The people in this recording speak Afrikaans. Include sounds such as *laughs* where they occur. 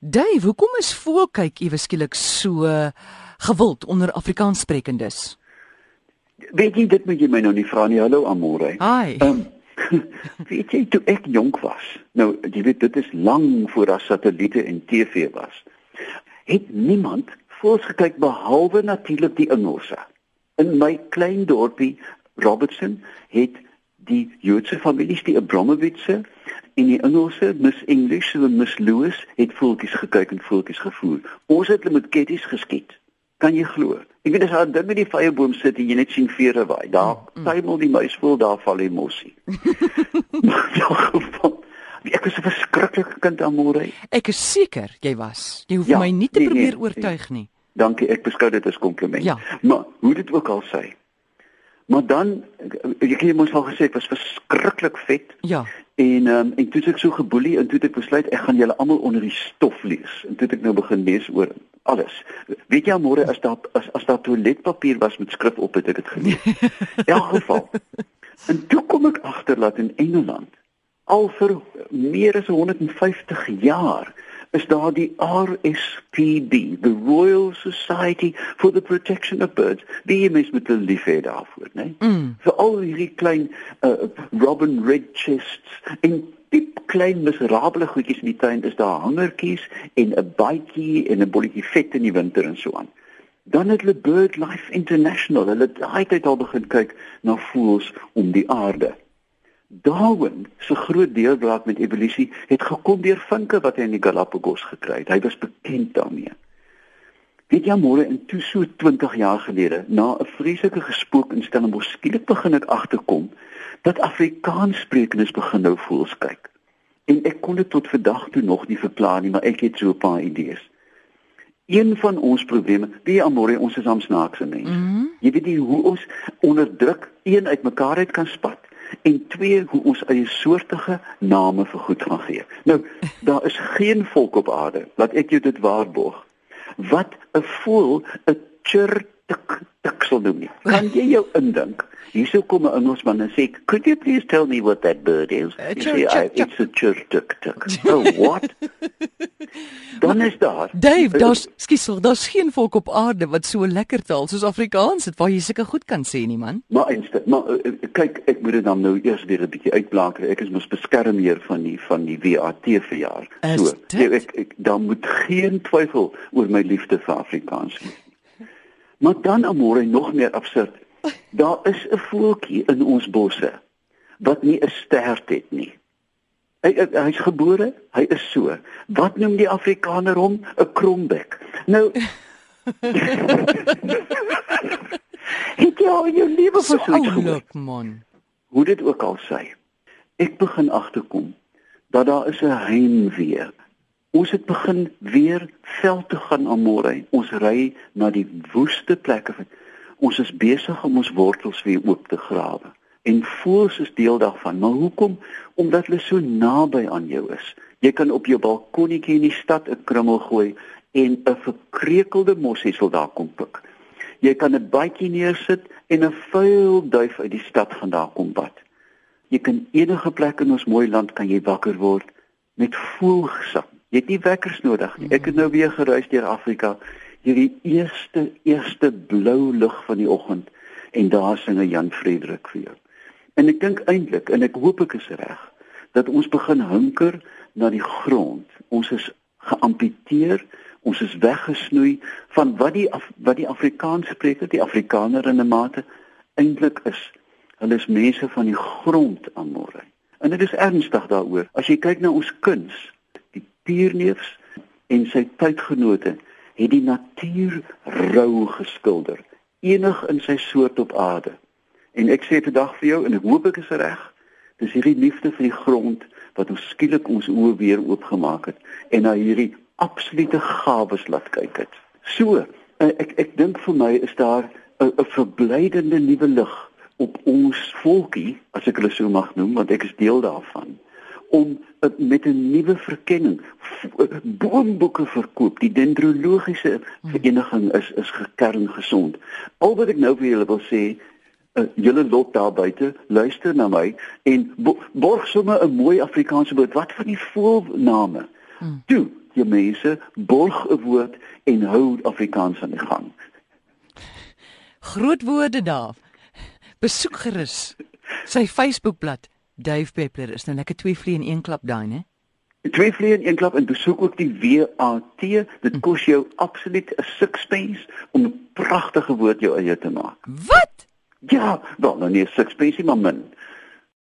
Dave, hoekom is voelkyk ewe skielik so gewild onder Afrikaanssprekendes? Weet jy dit moet jy my nou nie vra nie. Hallo Amore. Hi. Um, *laughs* weet jy toe ek jonk was. Nou, jy weet dit is lank voor daar satelliete en TV was. Het niemand voels gekyk behalwe natuurlik die Engelse. In my klein dorpie Robertson het die Joodse families die Abramovitse en die Engelse Miss English en Miss Lewis het voeltjies gekyk en voeltjies gevoer. Ons het hulle met ketties geskiet. Kan jy glo? Ek weet as jy dink met die vyeboom sit en jy net sien vere waai. Daar mm. tuimel die muis voel daar val die mossie. *laughs* ja, geval. Ek was 'n verskriklike kind aan môre. Ek is seker jy was. Jy hoef ja, my nie te nee, probeer nee, oortuig nie. Dankie, ek beskou dit as kompliment. Ja. Maar hoe dit ook al sê. Maar dan ek het mos al gesê ek was verskriklik vet. Ja. En ehm um, en toe ek so geboelie en toe ek besluit ek gaan julle almal onder die stof lees. En toe ek nou begin lees oor alles. Weet jy môre as daar as as daar toiletpapier was met skrif op het ek dit gelees. *laughs* In elk geval. En toe kom ek agter dat in Engeland al vir meer as 150 jaar is daar die RSPB, the Royal Society for the Protection of Birds. Die mens met 'n liefde daarvoor, né? Mm. Vir al hierdie klein uh, robin redchests en diep klein miserable goedjies in die tuin is daar hangertjies en 'n baadjie en 'n bolletjie vet in die winter en so aan. Dan het hulle BirdLife International, hulle het hy al begin kyk na voëls om die aarde. Darwin se groot deurbraak met evolusie het gekom deur vinke wat hy in die Galapagos gekry het. Hy was bekend daarmee. Weet jy môre in toe so 20 jaar gelede na 'n vreeslike gespook in Stellenbosch skielik begin ek agterkom dat Afrikaans sprekendes begin nou voels kyk. En ek kon dit tot vandag toe nog nie verklaar nie, maar ek het so 'n paar idees. Een van ons probleme, wie amore ons is amsnaakse mense. Mm -hmm. Jy weet nie hoe ons onderdruk een uitmekaar uit kan spat en twee hoe ons eie soortige name vir goed gaan gee. Nou, daar is geen volk op aarde, laat ek jou dit waarborg, wat 'n voel 'n chirp tik tik sal doen nie. Kan jy jou indink? Hierso kom 'n Engelsman en sê, "Could you please tell me what that bird is?" Uh, you say, I, "It's a tik." *laughs* Oh, what? Dan is daar. Dave, daar's skiesel, daar's geen volk op aarde wat so lekker taal soos Afrikaans het waar jy seker goed kan sê nie, man. Maar eintlik, maar uh, kyk, ek moet dit dan nou eers weer 'n bietjie uitblaker. Ek is mos beskermheer van die van die WAT verjaar. So, ek, ek, ek dan moet geen twyfel oor my liefde vir Afrikaans nie. Maar dan amore nog meer absurd. Daar is 'n voeltjie in ons bosse wat nie 'n stert het nie. Hy hy's gebore, hy is so. Wat noem die Afrikaner hom? 'n Krombek. Nou Het jy al jou lewe versoek gehoor? man. Hoe dit ook al sê. Ek begin agterkom dat daar is 'n heimwee Ons het begin weer veld te gaan aan môre. Ons ry na die woeste plekke. Ons is besig om ons wortels weer oop te grawe. En voels is deel daarvan. Maar hoekom? Omdat hulle so naby aan jou is. Jy kan op jou balkonnetjie in die stad 'n krummel gooi en 'n verkreukelde mossie sal daar kom pik. Jy kan 'n bytjie neersit en 'n vuil duif uit die stad gaan daar kom bad. Jy kan enige plek in ons mooi land kan jy wakker word met voelgesang Jy het nie wekkers nodig nie. Ek het nou weer gereis deur Afrika hierdie eerste eerste blou lig van die oggend en daar sing 'n Jan Frederik vir jou. En ek dink eintlik en ek hoop ek is reg dat ons begin hunker na die grond. Ons is geamputeer, ons is weggesnoei van wat die Af wat die Afrikaans spreek, die Afrikaner in 'n mate eintlik is. Hulle is mense van die grond aan môre. En dit is ernstig daaroor. As jy kyk na ons kuns, Pierneefs en sy tydgenote het die natuur rou geskilder, enig in sy soort op aarde. En ek sê vandag vir jou en ek hoop ek is reg, dis hierdie liefde vir die grond wat ons skielik ons oë weer oopgemaak het en na hierdie absolute gawes laat kyk het. So, eh, ek ek dink vir my is daar 'n verblydende nuwe lig op ons volkie, as ek hulle so mag noem, want ek is deel daarvan om met 'n nuwe verkenning boomboeke verkoop. Die dendrologiese vereniging is is gekern gesond. Al wat ek nou vir julle wil sê, uh, julle lot daar buite, luister na my en bo borg sommer 'n mooi Afrikaanse woord. Wat van die voelname? Hmm. Toe, jy mense borg 'n woord en hou Afrikaans aan die gang. Groot woorde daar. Besoek gerus sy Facebookblad. Dave Peppler is nou lekker twee vliee in een klap daai, né? Twee vliee in een klap en besoek ook die WAT. Dit hm. kos jou absoluut 'n sixpence om 'n pragtige woord jou eie te maak. Wat? Ja, wel, nou nie sixpence maar min.